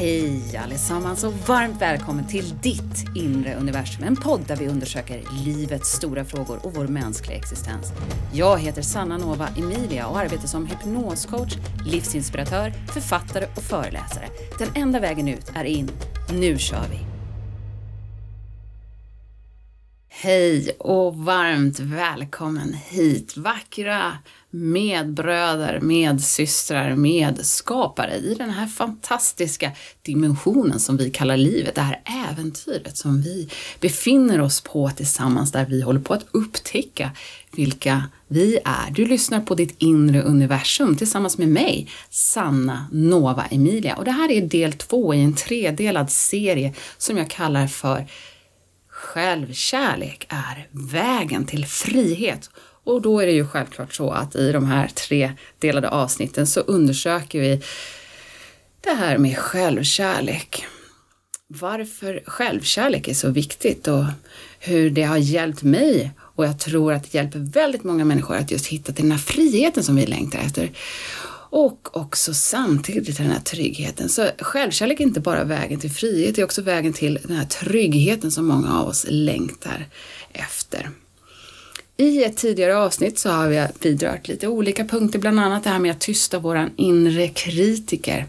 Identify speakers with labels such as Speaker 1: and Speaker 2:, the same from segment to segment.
Speaker 1: Hej allesammans och varmt välkommen till ditt inre universum. En podd där vi undersöker livets stora frågor och vår mänskliga existens. Jag heter Sanna Nova Emilia och arbetar som hypnoscoach, livsinspiratör, författare och föreläsare. Den enda vägen ut är in. Nu kör vi! Hej och varmt välkommen hit vackra medbröder, medsystrar, medskapare i den här fantastiska dimensionen som vi kallar livet, det här äventyret som vi befinner oss på tillsammans där vi håller på att upptäcka vilka vi är. Du lyssnar på ditt inre universum tillsammans med mig, Sanna Nova Emilia och det här är del två i en tredelad serie som jag kallar för Självkärlek är vägen till frihet. Och då är det ju självklart så att i de här tre delade avsnitten så undersöker vi det här med självkärlek. Varför självkärlek är så viktigt och hur det har hjälpt mig och jag tror att det hjälper väldigt många människor att just hitta till den här friheten som vi längtar efter. Och också samtidigt den här tryggheten. Så självkärlek är inte bara vägen till frihet, det är också vägen till den här tryggheten som många av oss längtar efter. I ett tidigare avsnitt så har vi vidrört lite olika punkter, bland annat det här med att tysta våran inre kritiker.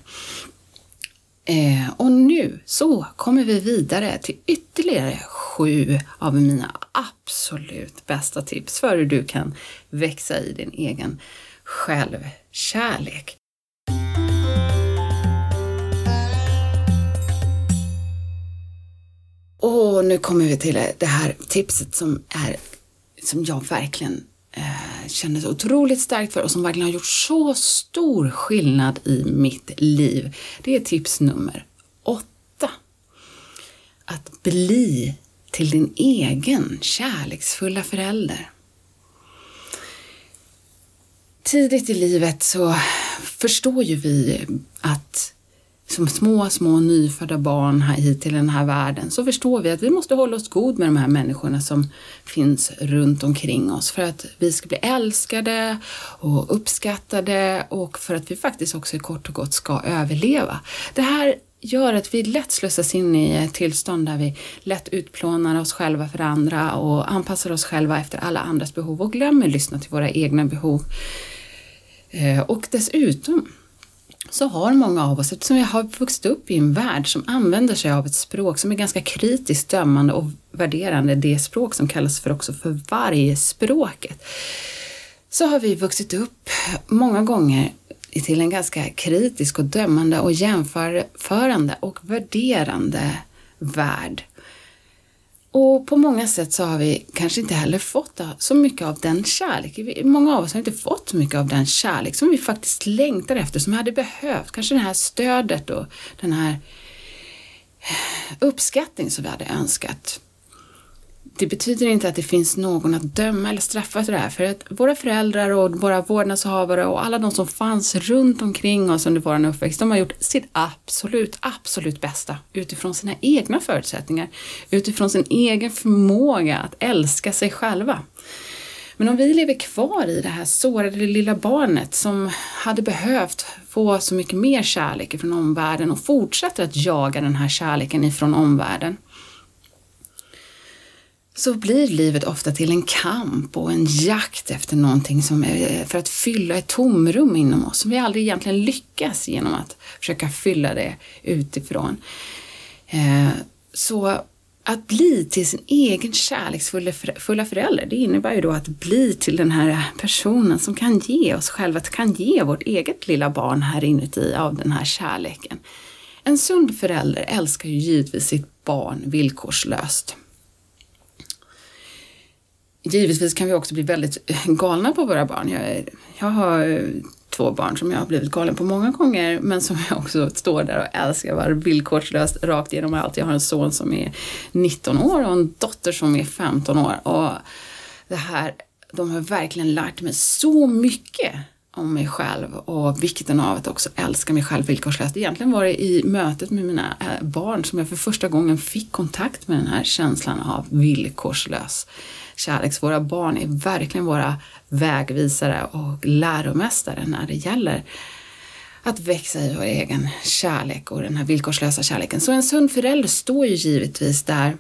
Speaker 1: Eh, och nu så kommer vi vidare till ytterligare sju av mina absolut bästa tips för hur du kan växa i din egen Kärlek. Och nu kommer vi till det här tipset som är som jag verkligen eh, känner så otroligt starkt för och som verkligen har gjort så stor skillnad i mitt liv. Det är tips nummer åtta. Att bli till din egen kärleksfulla förälder. Tidigt i livet så förstår ju vi att som små, små nyfödda barn hit till den här världen så förstår vi att vi måste hålla oss god med de här människorna som finns runt omkring oss för att vi ska bli älskade och uppskattade och för att vi faktiskt också kort och gott ska överleva. Det här gör att vi lätt slussas in i ett tillstånd där vi lätt utplånar oss själva för andra och anpassar oss själva efter alla andras behov och glömmer lyssna till våra egna behov. Eh, och dessutom så har många av oss, eftersom vi har vuxit upp i en värld som använder sig av ett språk som är ganska kritiskt dömande och värderande, det språk som kallas för också för varje språket, så har vi vuxit upp många gånger till en ganska kritisk och dömande och jämförande och värderande värld. Och på många sätt så har vi kanske inte heller fått så mycket av den kärlek. Många av oss har inte fått så mycket av den kärlek som vi faktiskt längtar efter, som vi hade behövt. Kanske det här stödet och den här eh, uppskattning som vi hade önskat det betyder inte att det finns någon att döma eller straffa för det här, för att våra föräldrar och våra vårdnadshavare och alla de som fanns runt omkring oss under vår uppväxt, de har gjort sitt absolut, absolut bästa utifrån sina egna förutsättningar, utifrån sin egen förmåga att älska sig själva. Men om vi lever kvar i det här sårade lilla barnet som hade behövt få så mycket mer kärlek från omvärlden och fortsätter att jaga den här kärleken ifrån omvärlden, så blir livet ofta till en kamp och en jakt efter någonting som är för att fylla ett tomrum inom oss som vi aldrig egentligen lyckas genom att försöka fylla det utifrån. Eh, så att bli till sin egen kärleksfulla förälder, det innebär ju då att bli till den här personen som kan ge oss själva, att kan ge vårt eget lilla barn här inuti av den här kärleken. En sund förälder älskar ju givetvis sitt barn villkorslöst. Givetvis kan vi också bli väldigt galna på våra barn. Jag, jag har eh, två barn som jag har blivit galen på många gånger men som jag också står där och älskar var villkorslöst rakt igenom allt. Jag har en son som är 19 år och en dotter som är 15 år och det här, de har verkligen lärt mig så mycket om mig själv och vikten av att också älska mig själv villkorslöst. Egentligen var det i mötet med mina eh, barn som jag för första gången fick kontakt med den här känslan av villkorslös kärlek. Så våra barn är verkligen våra vägvisare och läromästare när det gäller att växa i vår egen kärlek och den här villkorslösa kärleken. Så en sund förälder står ju givetvis där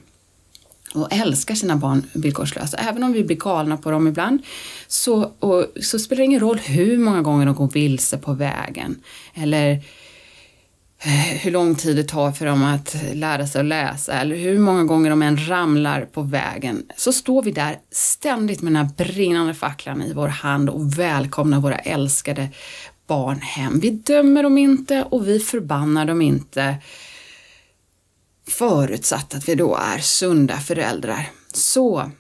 Speaker 1: och älskar sina barn villkorslöst. Även om vi blir galna på dem ibland så, och, så spelar det ingen roll hur många gånger de går vilse på vägen eller eh, hur lång tid det tar för dem att lära sig att läsa eller hur många gånger de än ramlar på vägen så står vi där ständigt med den här brinnande facklan i vår hand och välkomnar våra älskade barn hem. Vi dömer dem inte och vi förbannar dem inte förutsatt att vi då är sunda föräldrar. Så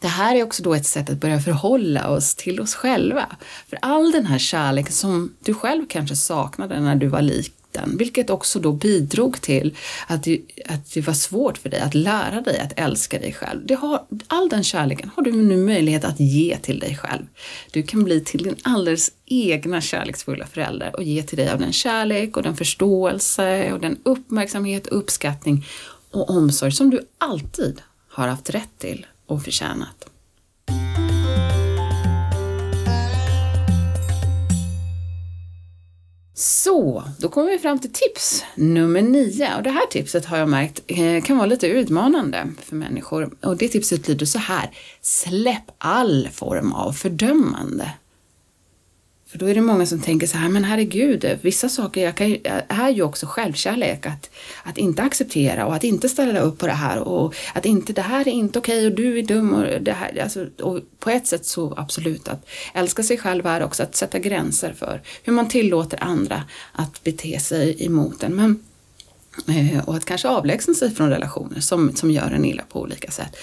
Speaker 1: det här är också då ett sätt att börja förhålla oss till oss själva. För all den här kärleken som du själv kanske saknade när du var lik liten, vilket också då bidrog till att det, att det var svårt för dig att lära dig att älska dig själv. Det har, all den kärleken har du nu möjlighet att ge till dig själv. Du kan bli till din alldeles egna kärleksfulla förälder och ge till dig av den kärlek och den förståelse och den uppmärksamhet, uppskattning och omsorg som du alltid har haft rätt till och förtjänat. Så, då kommer vi fram till tips nummer nio. Och det här tipset har jag märkt eh, kan vara lite utmanande för människor. Och det tipset lyder så här. Släpp all form av fördömande. För då är det många som tänker så här, men herregud, vissa saker jag kan, är ju också självkärlek. Att, att inte acceptera och att inte ställa upp på det här och att inte det här är inte okej och du är dum och det här. Alltså, och på ett sätt så absolut att älska sig själv är också att sätta gränser för hur man tillåter andra att bete sig emot en. Men, eh, och att kanske avlägsna sig från relationer som, som gör en illa på olika sätt.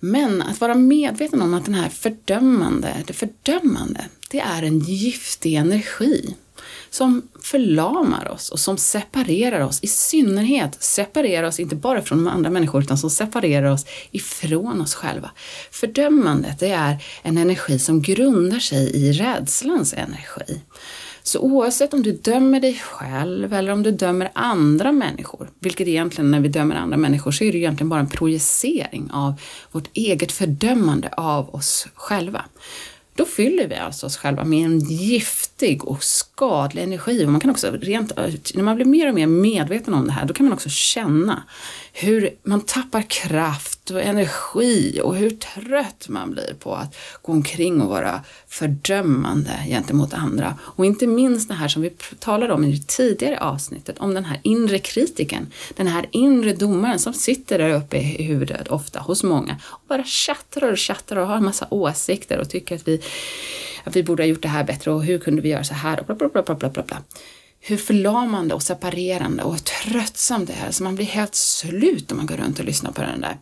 Speaker 1: Men att vara medveten om att den här fördömande, det fördömande, det är en giftig energi som förlamar oss och som separerar oss, i synnerhet separerar oss inte bara från andra människor utan som separerar oss ifrån oss själva. Fördömandet det är en energi som grundar sig i rädslans energi. Så oavsett om du dömer dig själv eller om du dömer andra människor, vilket egentligen när vi dömer andra människor så är det egentligen bara en projicering av vårt eget fördömande av oss själva. Då fyller vi alltså oss själva med en giftig och skadlig energi. Och man kan också rent, när man blir mer och mer medveten om det här, då kan man också känna hur man tappar kraft och energi och hur trött man blir på att gå omkring och vara fördömande gentemot andra. Och inte minst det här som vi talade om i det tidigare avsnittet, om den här inre kritiken, den här inre domaren som sitter där uppe i huvudet ofta hos många och bara tjattrar och tjattrar och har en massa åsikter och tycker att vi, att vi borde ha gjort det här bättre och hur kunde vi göra så här och bla bla bla bla bla bla hur förlamande och separerande och tröttsamt det är. Så man blir helt slut om man går runt och lyssnar på den där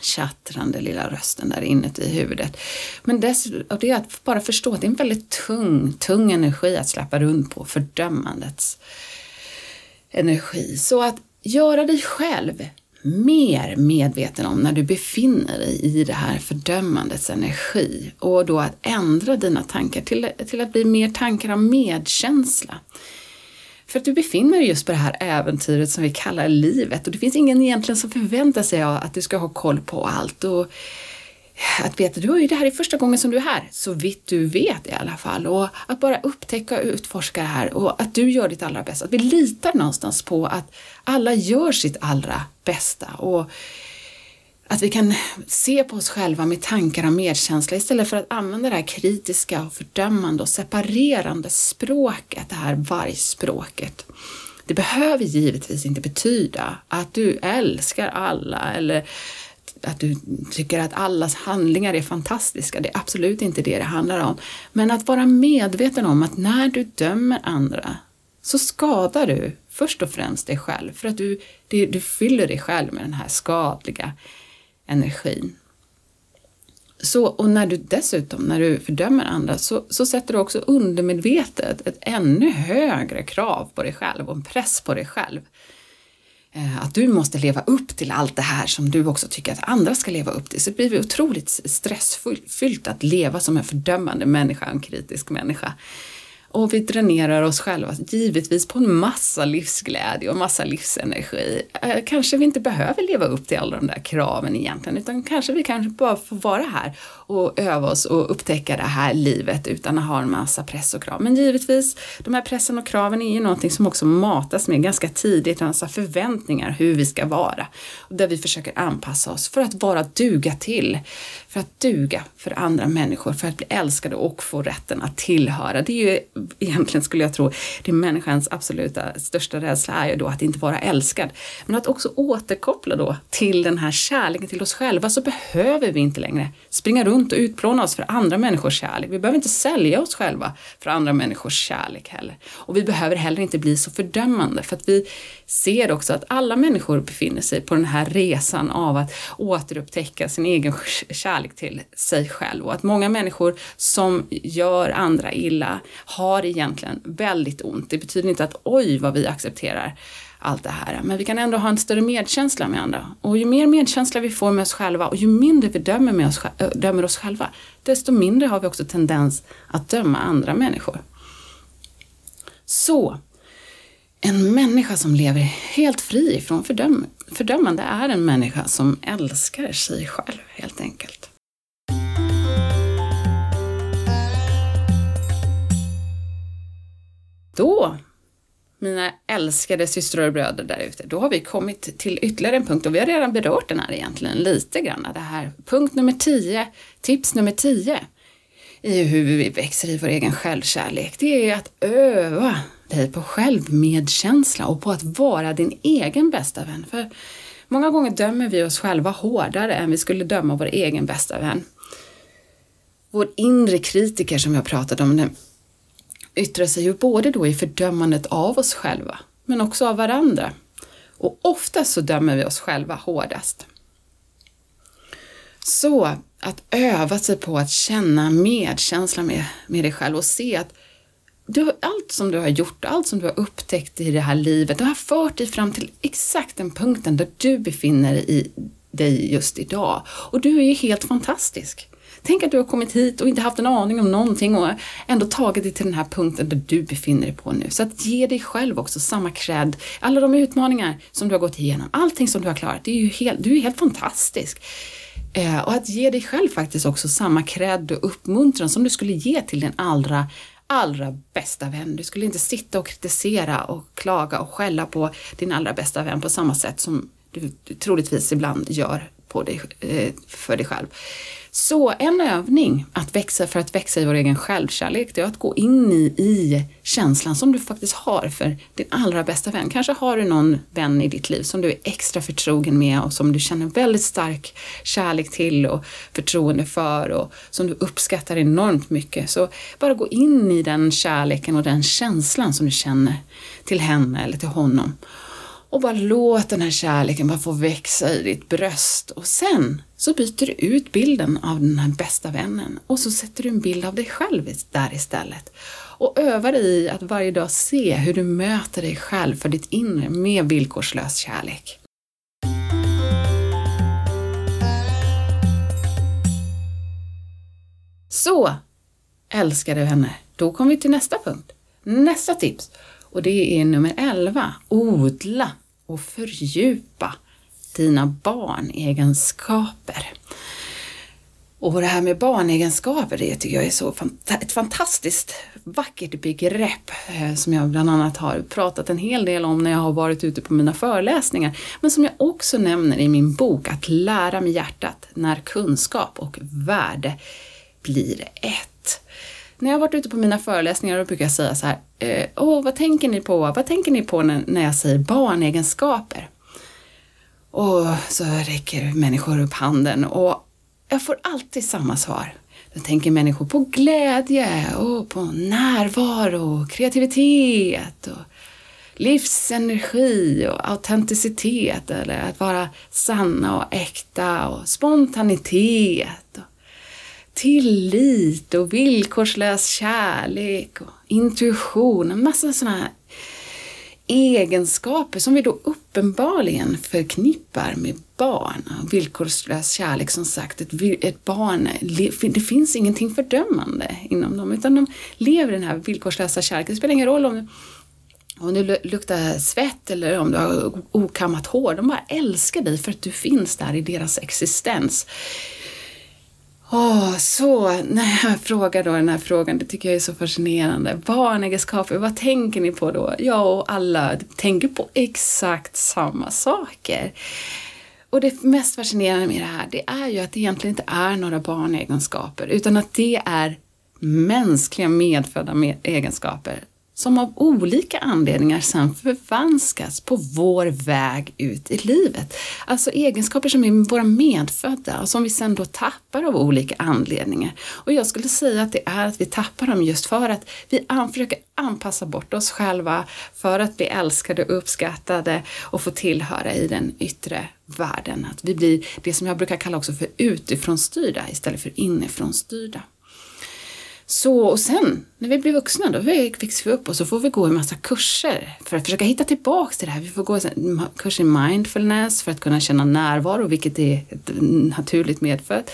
Speaker 1: tjattrande lilla rösten där inuti huvudet. Men dess, och det är att bara förstå att det är en väldigt tung, tung energi att släppa runt på, fördömandets energi. Så att göra dig själv mer medveten om när du befinner dig i det här fördömandets energi och då att ändra dina tankar till, till att bli mer tankar av medkänsla. För att du befinner dig just på det här äventyret som vi kallar livet och det finns ingen egentligen som förväntar sig att du ska ha koll på allt. Och att veta, du är det här är första gången som du är här, så vitt du vet i alla fall. Och att bara upptäcka och utforska det här och att du gör ditt allra bästa. Att vi litar någonstans på att alla gör sitt allra bästa. Och att vi kan se på oss själva med tankar och medkänsla istället för att använda det här kritiska och fördömande och separerande språket, det här vargspråket. Det behöver givetvis inte betyda att du älskar alla eller att du tycker att allas handlingar är fantastiska. Det är absolut inte det det handlar om. Men att vara medveten om att när du dömer andra så skadar du först och främst dig själv för att du, du, du fyller dig själv med den här skadliga energin. Så, och när du dessutom, när du fördömer andra, så, så sätter du också undermedvetet ett ännu högre krav på dig själv och en press på dig själv. Eh, att du måste leva upp till allt det här som du också tycker att andra ska leva upp till. Så blir det otroligt stressfyllt att leva som en fördömande människa, en kritisk människa. Och vi dränerar oss själva givetvis på en massa livsglädje och massa livsenergi. Eh, kanske vi inte behöver leva upp till alla de där kraven egentligen, utan kanske vi kanske bara får vara här och öva oss och upptäcka det här livet utan att ha en massa press och krav. Men givetvis, de här pressen och kraven är ju någonting som också matas med ganska tidigt, en massa förväntningar hur vi ska vara. Där vi försöker anpassa oss för att vara duga till, för att duga för andra människor, för att bli älskade och få rätten att tillhöra. Det är ju egentligen skulle jag tro, det är människans absoluta största rädsla är ju då att inte vara älskad. Men att också återkoppla då till den här kärleken till oss själva så behöver vi inte längre springa runt och utplåna oss för andra människors kärlek. Vi behöver inte sälja oss själva för andra människors kärlek heller. Och vi behöver heller inte bli så fördömande för att vi ser också att alla människor befinner sig på den här resan av att återupptäcka sin egen kärlek till sig själv och att många människor som gör andra illa har egentligen väldigt ont. Det betyder inte att oj vad vi accepterar allt det här. Men vi kan ändå ha en större medkänsla med andra. Och ju mer medkänsla vi får med oss själva och ju mindre vi dömer, med oss, dömer oss själva, desto mindre har vi också tendens att döma andra människor. Så, en människa som lever helt fri från fördöm fördömande är en människa som älskar sig själv helt enkelt. Då, mina älskade systrar och bröder där ute, då har vi kommit till ytterligare en punkt och vi har redan berört den här egentligen lite grann. Det här punkt nummer 10, tips nummer 10 i hur vi växer i vår egen självkärlek. Det är att öva dig på självmedkänsla och på att vara din egen bästa vän. För många gånger dömer vi oss själva hårdare än vi skulle döma vår egen bästa vän. Vår inre kritiker som jag pratade om, yttrar sig ju både då i fördömandet av oss själva, men också av varandra. Och oftast så dömer vi oss själva hårdast. Så att öva sig på att känna medkänsla med, med dig själv och se att du, allt som du har gjort, allt som du har upptäckt i det här livet, det har fört dig fram till exakt den punkten där du befinner i dig just idag. Och du är ju helt fantastisk. Tänk att du har kommit hit och inte haft en aning om någonting och ändå tagit dig till den här punkten där du befinner dig på nu. Så att ge dig själv också samma cred. Alla de utmaningar som du har gått igenom, allting som du har klarat, det är ju helt, du är helt fantastisk. Eh, och att ge dig själv faktiskt också samma cred och uppmuntran som du skulle ge till din allra allra bästa vän. Du skulle inte sitta och kritisera och klaga och skälla på din allra bästa vän på samma sätt som du troligtvis ibland gör på dig, eh, för dig själv. Så en övning att växa för att växa i vår egen självkärlek, det är att gå in i, i känslan som du faktiskt har för din allra bästa vän. Kanske har du någon vän i ditt liv som du är extra förtrogen med och som du känner väldigt stark kärlek till och förtroende för och som du uppskattar enormt mycket. Så bara gå in i den kärleken och den känslan som du känner till henne eller till honom och bara låt den här kärleken bara få växa i ditt bröst och sen så byter du ut bilden av den här bästa vännen och så sätter du en bild av dig själv där istället. Och övar i att varje dag se hur du möter dig själv för ditt inre med villkorslös kärlek. Så, älskade vänner, då kommer vi till nästa punkt. Nästa tips. Och det är nummer 11. Odla och fördjupa dina barnegenskaper. Och det här med barnegenskaper, det tycker jag är så ett fantastiskt vackert begrepp eh, som jag bland annat har pratat en hel del om när jag har varit ute på mina föreläsningar. Men som jag också nämner i min bok Att lära med hjärtat när kunskap och värde blir ett. När jag har varit ute på mina föreläsningar då brukar jag säga så här, eh, åh vad tänker ni på? Vad tänker ni på när, när jag säger barnegenskaper? Och så räcker människor upp handen och jag får alltid samma svar. Då tänker människor på glädje och på närvaro, kreativitet och livsenergi och autenticitet eller att vara sanna och äkta och spontanitet. Och tillit och villkorslös kärlek och intuition. En massa sådana här egenskaper som vi då uppenbarligen förknippar med barn. Villkorslös kärlek som sagt, ett, ett barn, det finns ingenting fördömande inom dem utan de lever den här villkorslösa kärleken. Det spelar ingen roll om om du luktar svett eller om du har okammat hår. De bara älskar dig för att du finns där i deras existens. Åh, så när jag frågar då den här frågan, det tycker jag är så fascinerande. Barnegenskaper, vad tänker ni på då? Jag och alla tänker på exakt samma saker. Och det mest fascinerande med det här, det är ju att det egentligen inte är några barnegenskaper, utan att det är mänskliga medfödda med egenskaper som av olika anledningar sen förvanskas på vår väg ut i livet. Alltså egenskaper som är våra medfödda och som vi sen då tappar av olika anledningar. Och jag skulle säga att det är att vi tappar dem just för att vi försöker anpassa bort oss själva för att bli älskade och uppskattade och få tillhöra i den yttre världen. Att vi blir det som jag brukar kalla också för utifrånstyrda istället för inifrånstyrda. Så, och sen när vi blir vuxna då växer vi upp och så får vi gå en massa kurser för att försöka hitta tillbaks till det här. Vi får gå en kurs i mindfulness för att kunna känna närvaro, vilket är naturligt medfött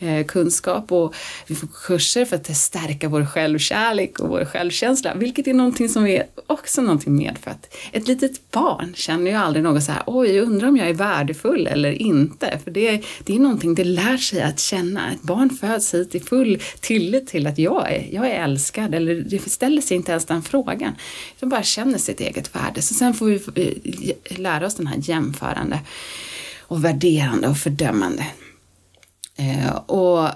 Speaker 1: Eh, kunskap och vi får kurser för att stärka vår självkärlek och vår självkänsla, vilket är någonting som är också någonting medfött. Ett litet barn känner ju aldrig något så här, oj, undrar om jag är värdefull eller inte, för det, det är någonting det lär sig att känna. Ett barn föds hit i full tillit till att jag är, jag är älskad, eller det ställer sig inte ens den frågan. De bara känner sitt eget värde. Så sen får vi eh, lära oss den här jämförande och värderande och fördömande Eh, och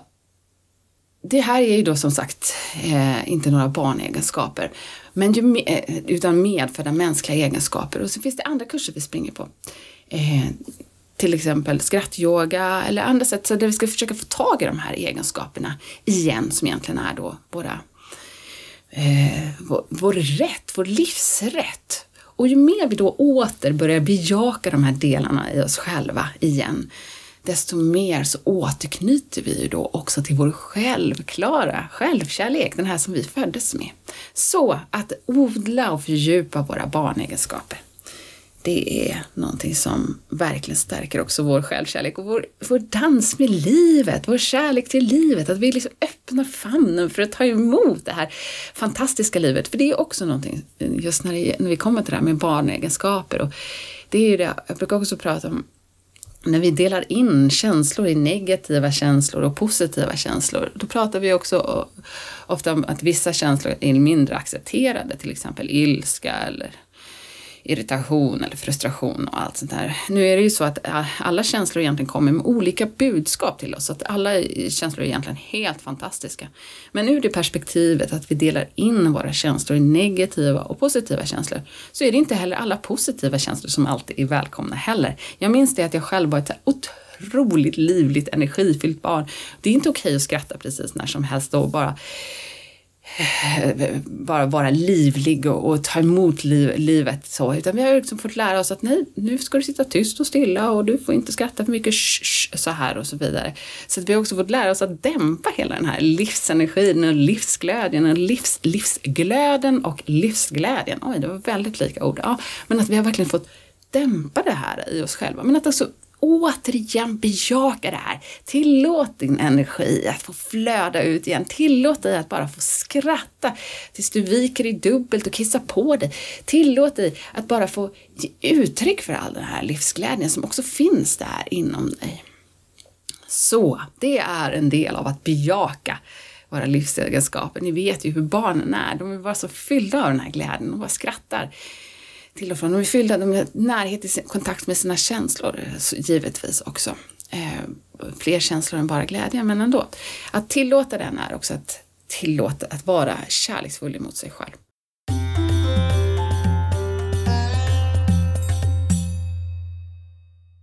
Speaker 1: det här är ju då som sagt eh, inte några barnegenskaper, men ju, med, eh, utan medfödda mänskliga egenskaper. Och så finns det andra kurser vi springer på. Eh, till exempel skrattyoga eller andra sätt så där vi ska försöka få tag i de här egenskaperna igen som egentligen är då våra, eh, vår, vår rätt, vår livsrätt. Och ju mer vi då åter börjar bejaka de här delarna i oss själva igen, desto mer så återknyter vi ju då också till vår självklara självkärlek, den här som vi föddes med. Så att odla och fördjupa våra barnegenskaper. Det är någonting som verkligen stärker också vår självkärlek och vår, vår dans med livet, vår kärlek till livet, att vi liksom öppnar famnen för att ta emot det här fantastiska livet. För det är också någonting, just när, det, när vi kommer till det här med barnegenskaper och det är ju det, jag brukar också prata om när vi delar in känslor i negativa känslor och positiva känslor, då pratar vi också ofta om att vissa känslor är mindre accepterade, till exempel ilska eller irritation eller frustration och allt sånt där. Nu är det ju så att eh, alla känslor egentligen kommer med olika budskap till oss, så att alla känslor är egentligen helt fantastiska. Men ur det perspektivet att vi delar in våra känslor i negativa och positiva känslor, så är det inte heller alla positiva känslor som alltid är välkomna heller. Jag minns det att jag själv var ett otroligt livligt, energifyllt barn. Det är inte okej att skratta precis när som helst och bara Eh, bara vara livlig och, och ta emot liv, livet så, utan vi har liksom fått lära oss att nej, nu ska du sitta tyst och stilla och du får inte skratta för mycket sh, sh, så här och så vidare. Så att vi har också fått lära oss att dämpa hela den här livsenergin och livsglädjen och livs, livsglöden och livsglädjen. Oj, det var väldigt lika ord. Ja, men att vi har verkligen fått dämpa det här i oss själva, men att också återigen bejaka det här. Tillåt din energi att få flöda ut igen. Tillåt dig att bara få skratta tills du viker i dubbelt och kissar på dig. Tillåt dig att bara få ge uttryck för all den här livsglädjen som också finns där inom dig. Så, det är en del av att bejaka våra livsegenskaper. Ni vet ju hur barnen är, de är bara så fyllda av den här glädjen, de bara skrattar till och från. De är fyllda med närhet i kontakt med sina känslor, givetvis också. Eh, fler känslor än bara glädje, men ändå. Att tillåta den är också att tillåta att vara kärleksfull mot sig själv.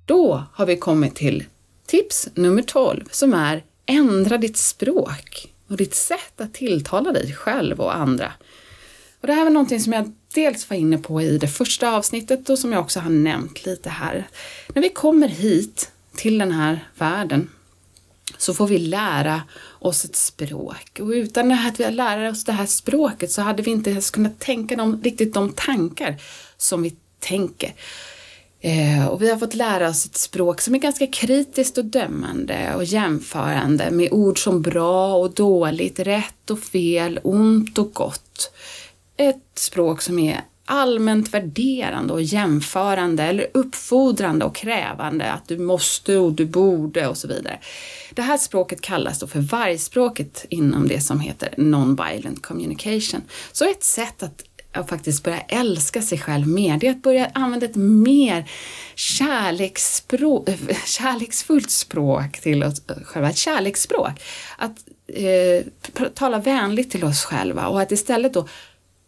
Speaker 1: Då har vi kommit till tips nummer 12 som är ändra ditt språk och ditt sätt att tilltala dig själv och andra. Och det här var någonting som jag dels var inne på i det första avsnittet och som jag också har nämnt lite här. När vi kommer hit till den här världen så får vi lära oss ett språk. Och utan att vi lär oss det här språket så hade vi inte ens kunnat tänka de, riktigt de tankar som vi tänker. Eh, och vi har fått lära oss ett språk som är ganska kritiskt och dömande och jämförande med ord som bra och dåligt, rätt och fel, ont och gott. Ett språk som är allmänt värderande och jämförande eller uppfordrande och krävande att du måste och du borde och så vidare. Det här språket kallas då för vargspråket inom det som heter non-violent communication. Så ett sätt att att faktiskt börja älska sig själv mer, det är att börja använda ett mer kärleksfullt språk till oss själva, ett kärleksspråk. Att eh, tala vänligt till oss själva och att istället då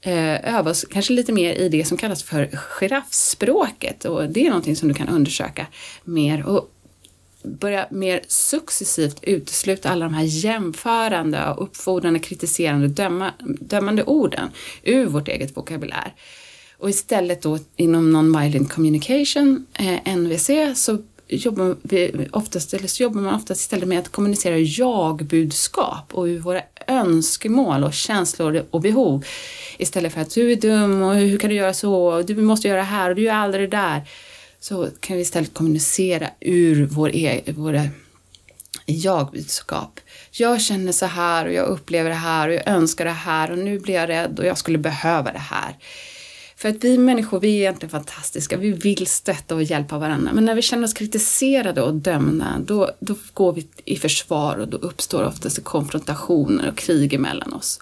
Speaker 1: Eh, öva oss kanske lite mer i det som kallas för giraffspråket och det är någonting som du kan undersöka mer. Och börja mer successivt utesluta alla de här jämförande, uppfordrande, kritiserande, döma, dömande orden ur vårt eget vokabulär. Och istället då inom non-violent communication, eh, NVC, så jobbar, vi oftast, eller så jobbar man oftast istället med att kommunicera jag-budskap och våra önskemål och känslor och behov. Istället för att du är dum och hur kan du göra så, du måste göra det här och du gör aldrig det där så kan vi istället kommunicera ur vår e våra jag-budskap. Jag känner så här och jag upplever det här och jag önskar det här och nu blir jag rädd och jag skulle behöva det här. För att vi människor, vi är egentligen fantastiska. Vi vill stötta och hjälpa varandra. Men när vi känner oss kritiserade och dömda, då, då går vi i försvar och då uppstår oftast konfrontationer och krig emellan oss.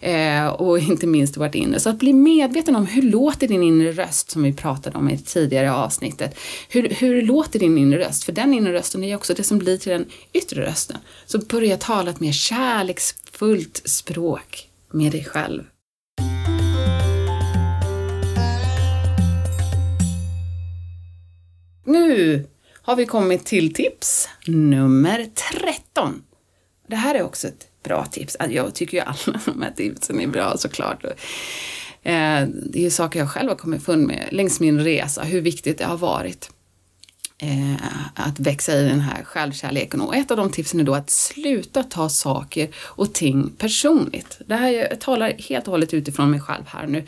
Speaker 1: Eh, och inte minst i vårt inre. Så att bli medveten om hur låter din inre röst, som vi pratade om i det tidigare avsnittet. Hur, hur låter din inre röst? För den inre rösten är också det som blir till den yttre rösten. Så börja tala ett mer kärleksfullt språk med dig själv. Nu har vi kommit till tips nummer 13. Det här är också ett bra tips. Alltså, jag tycker ju alla de här tipsen är bra såklart. Eh, det är ju saker jag själv har kommit fund med längs min resa, hur viktigt det har varit eh, att växa i den här självkärleken. Och ett av de tipsen är då att sluta ta saker och ting personligt. Det här jag talar helt och hållet utifrån mig själv här nu.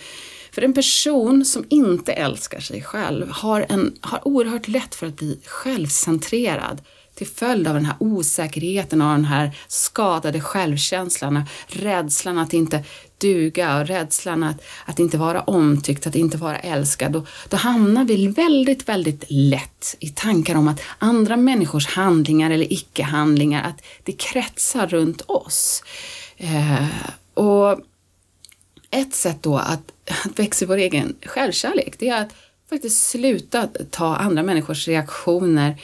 Speaker 1: För en person som inte älskar sig själv har, en, har oerhört lätt för att bli självcentrerad till följd av den här osäkerheten och den här skadade självkänslan, rädslan att inte duga och rädslan att, att inte vara omtyckt, att inte vara älskad. Och då hamnar vi väldigt, väldigt lätt i tankar om att andra människors handlingar eller icke-handlingar, att det kretsar runt oss. Eh, och ett sätt då att, att växa vår egen självkärlek, det är att faktiskt sluta ta andra människors reaktioner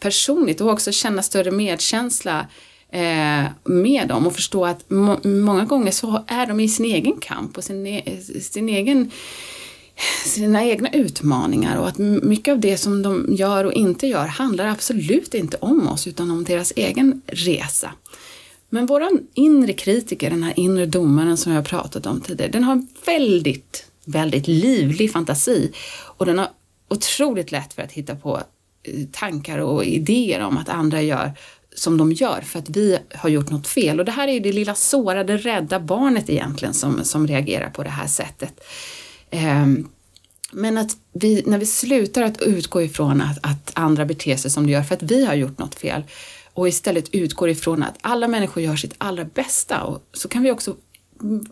Speaker 1: personligt och också känna större medkänsla eh, med dem och förstå att må många gånger så är de i sin egen kamp och sin, e sin egen sina egna utmaningar och att mycket av det som de gör och inte gör handlar absolut inte om oss utan om deras egen resa. Men våran inre kritiker, den här inre domaren som jag har pratat om tidigare, den har en väldigt, väldigt livlig fantasi och den har otroligt lätt för att hitta på eh, tankar och idéer om att andra gör som de gör för att vi har gjort något fel. Och det här är ju det lilla sårade, rädda barnet egentligen som, som reagerar på det här sättet. Um, men att vi, när vi slutar att utgå ifrån att, att andra beter sig som de gör för att vi har gjort något fel och istället utgår ifrån att alla människor gör sitt allra bästa och så kan vi också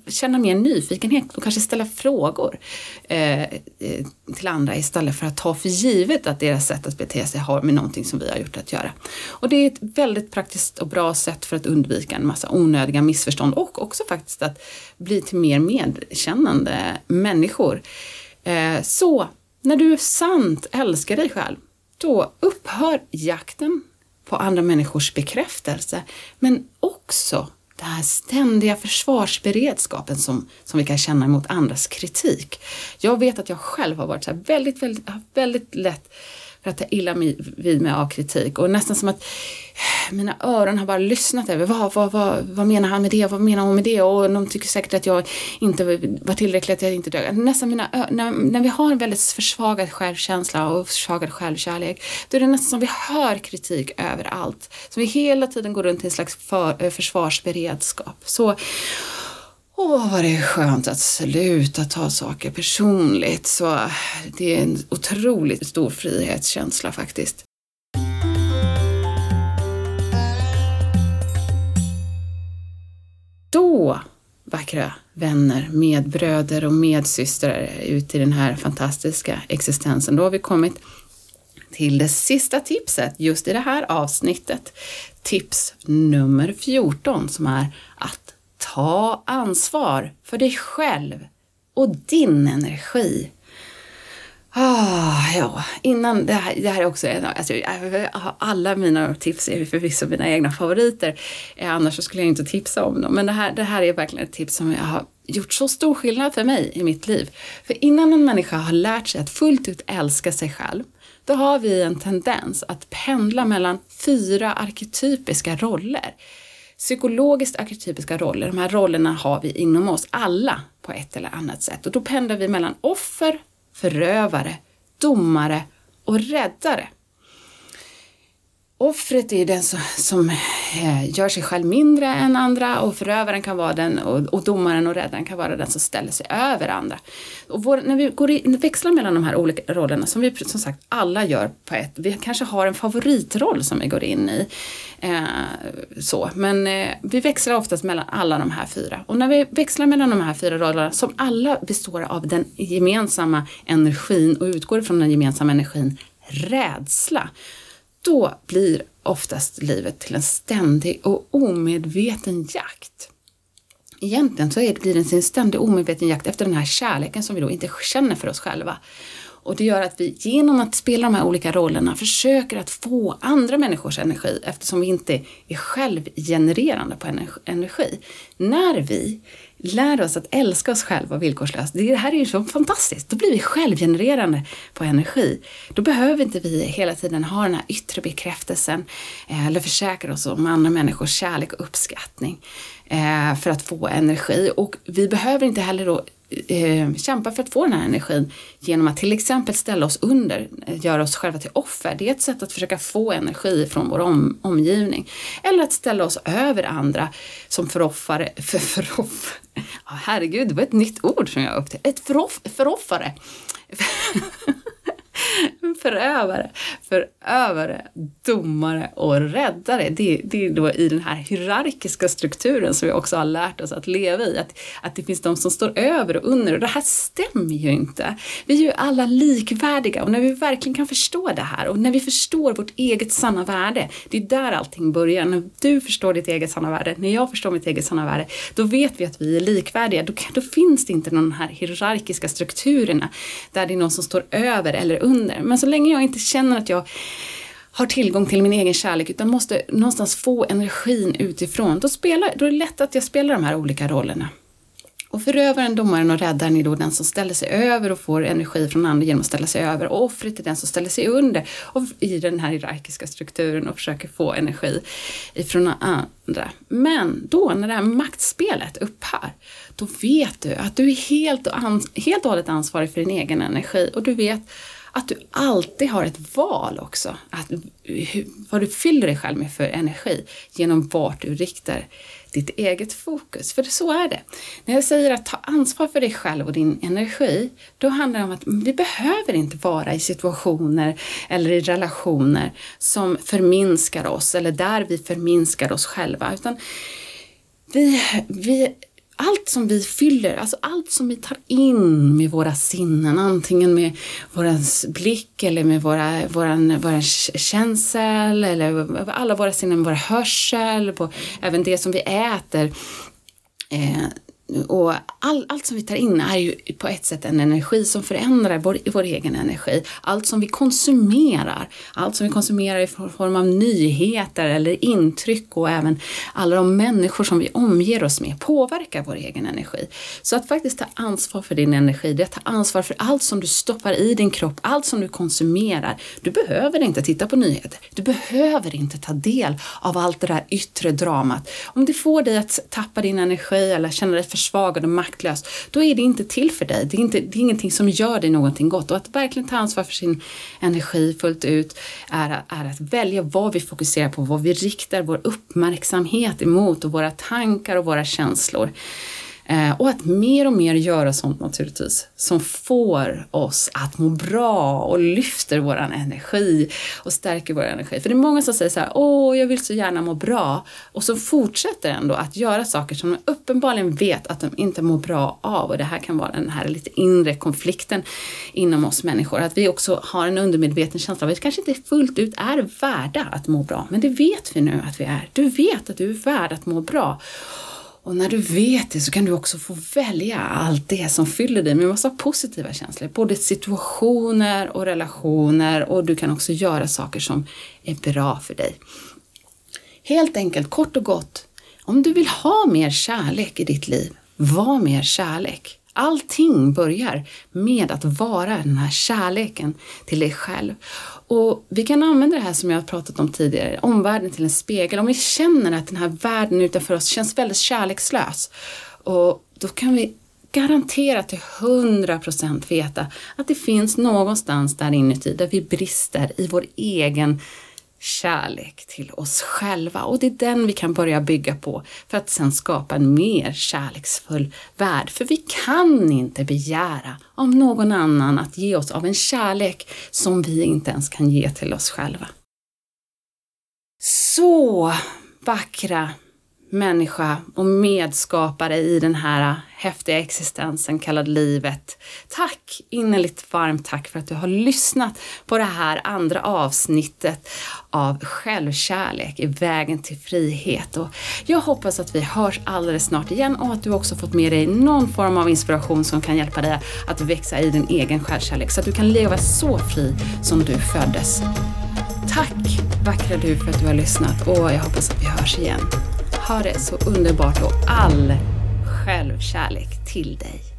Speaker 1: känna mer nyfikenhet och kanske ställa frågor eh, eh, till andra istället för att ta för givet att deras sätt att bete sig har med någonting som vi har gjort att göra. Och det är ett väldigt praktiskt och bra sätt för att undvika en massa onödiga missförstånd och också faktiskt att bli till mer medkännande människor. Eh, så när du sant älskar dig själv, då upphör jakten på andra människors bekräftelse, men också den här ständiga försvarsberedskapen som, som vi kan känna mot andras kritik. Jag vet att jag själv har varit så väldigt, väldigt, väldigt lätt för att ta illa vid mig av kritik och nästan som att mina öron har bara lyssnat över vad, vad, vad, vad menar han med det, vad menar hon med det och de tycker säkert att jag inte var tillräcklig, att jag inte dög. Nästan mina när, när vi har en väldigt försvagad självkänsla och försvagad självkärlek då är det nästan som vi hör kritik överallt. Som vi hela tiden går runt i en slags för, försvarsberedskap. Så Åh, vad det är skönt att sluta ta saker personligt. Så eh, det är en otroligt stor frihetskänsla faktiskt. Då, vackra vänner, medbröder och medsystrar ut i den här fantastiska existensen, då har vi kommit till det sista tipset just i det här avsnittet. Tips nummer 14 som är att Ta ansvar för dig själv och din energi. Ah, ja, innan det här, det här är också alltså, alla mina tips är förvisso mina egna favoriter, eh, annars så skulle jag inte tipsa om dem. Men det här, det här är verkligen ett tips som jag har gjort så stor skillnad för mig i mitt liv. För innan en människa har lärt sig att fullt ut älska sig själv, då har vi en tendens att pendla mellan fyra arketypiska roller psykologiskt arketypiska roller, de här rollerna har vi inom oss alla på ett eller annat sätt och då pendlar vi mellan offer, förövare, domare och räddare. Offret är den som, som gör sig själv mindre än andra och förövaren kan vara den och, och domaren och räddaren kan vara den som ställer sig över andra. Och vår, när vi går in, växlar mellan de här olika rollerna som vi som sagt alla gör på ett, vi kanske har en favoritroll som vi går in i. Eh, så, men eh, vi växlar oftast mellan alla de här fyra. Och när vi växlar mellan de här fyra rollerna som alla består av den gemensamma energin och utgår från den gemensamma energin rädsla då blir oftast livet till en ständig och omedveten jakt. Egentligen så det, blir det en ständig omedveten jakt efter den här kärleken som vi då inte känner för oss själva. Och det gör att vi genom att spela de här olika rollerna försöker att få andra människors energi eftersom vi inte är självgenererande på energi. När vi lär oss att älska oss själva villkorslöst. Det här är ju så fantastiskt. Då blir vi självgenererande på energi. Då behöver inte vi hela tiden ha den här yttre bekräftelsen eh, eller försäkra oss om andra människors kärlek och uppskattning eh, för att få energi. Och vi behöver inte heller då eh, kämpa för att få den här energin genom att till exempel ställa oss under, eh, göra oss själva till offer. Det är ett sätt att försöka få energi från vår om, omgivning. Eller att ställa oss över andra som föroffare, för, föroff, Ja herregud, det var ett nytt ord som jag upptäckte. Ett föroff, föroffare. förövare, förövare, domare och räddare. Det, det är då i den här hierarkiska strukturen som vi också har lärt oss att leva i. Att, att det finns de som står över och under och det här stämmer ju inte. Vi är ju alla likvärdiga och när vi verkligen kan förstå det här och när vi förstår vårt eget sanna värde, det är där allting börjar. När du förstår ditt eget sanna värde, när jag förstår mitt eget sanna värde, då vet vi att vi är likvärdiga. Då, då finns det inte de här hierarkiska strukturerna där det är någon som står över eller under. Men så länge jag inte känner att jag har tillgång till min egen kärlek utan måste någonstans få energin utifrån, då, spelar, då är det lätt att jag spelar de här olika rollerna. Och förövaren, domaren och räddaren är då den som ställer sig över och får energi från andra genom att ställa sig över. Och offret är den som ställer sig under och i den här hierarkiska strukturen och försöker få energi ifrån andra. Men då när det här maktspelet upphör, då vet du att du är helt och, helt och hållet ansvarig för din egen energi och du vet att du alltid har ett val också. Att, vad du fyller dig själv med för energi genom vart du riktar ditt eget fokus. För så är det. När jag säger att ta ansvar för dig själv och din energi, då handlar det om att vi behöver inte vara i situationer eller i relationer som förminskar oss eller där vi förminskar oss själva. Utan vi, vi allt som vi fyller, alltså allt som vi tar in med våra sinnen, antingen med vår blick eller med våra, våran, våran känsel eller alla våra sinnen, vår hörsel, på, även det som vi äter. Eh, och all, allt som vi tar in är ju på ett sätt en energi som förändrar vår, vår egen energi. Allt som vi konsumerar, allt som vi konsumerar i form av nyheter eller intryck och även alla de människor som vi omger oss med påverkar vår egen energi. Så att faktiskt ta ansvar för din energi, det är att ta ansvar för allt som du stoppar i din kropp, allt som du konsumerar. Du behöver inte titta på nyheter, du behöver inte ta del av allt det där yttre dramat. Om det får dig att tappa din energi eller känna dig försvagad och maktlös, då är det inte till för dig. Det är, inte, det är ingenting som gör dig någonting gott. Och att verkligen ta ansvar för sin energi fullt ut är, är att välja vad vi fokuserar på, vad vi riktar vår uppmärksamhet emot och våra tankar och våra känslor. Eh, och att mer och mer göra sånt naturligtvis som får oss att må bra och lyfter vår energi och stärker vår energi. För det är många som säger så här, åh jag vill så gärna må bra och så fortsätter ändå att göra saker som de uppenbarligen vet att de inte mår bra av och det här kan vara den här lite inre konflikten inom oss människor. Att vi också har en undermedveten känsla av att vi kanske inte fullt ut är värda att må bra, men det vet vi nu att vi är. Du vet att du är värd att må bra. Och när du vet det så kan du också få välja allt det som fyller dig med massa positiva känslor. Både situationer och relationer och du kan också göra saker som är bra för dig. Helt enkelt, kort och gott, om du vill ha mer kärlek i ditt liv, var mer kärlek. Allting börjar med att vara den här kärleken till dig själv. Och vi kan använda det här som jag har pratat om tidigare, omvärlden till en spegel. Om vi känner att den här världen utanför oss känns väldigt kärlekslös, och då kan vi garanterat till 100% veta att det finns någonstans där inuti där vi brister i vår egen kärlek till oss själva och det är den vi kan börja bygga på för att sen skapa en mer kärleksfull värld. För vi kan inte begära av någon annan att ge oss av en kärlek som vi inte ens kan ge till oss själva. Så vackra människa och medskapare i den här häftiga existensen kallad livet. Tack, innerligt varmt tack för att du har lyssnat på det här andra avsnittet av självkärlek i vägen till frihet. Och jag hoppas att vi hörs alldeles snart igen och att du också fått med dig någon form av inspiration som kan hjälpa dig att växa i din egen självkärlek så att du kan leva så fri som du föddes. Tack vackra du för att du har lyssnat och jag hoppas att vi hörs igen. Ha det så underbart och all självkärlek till dig.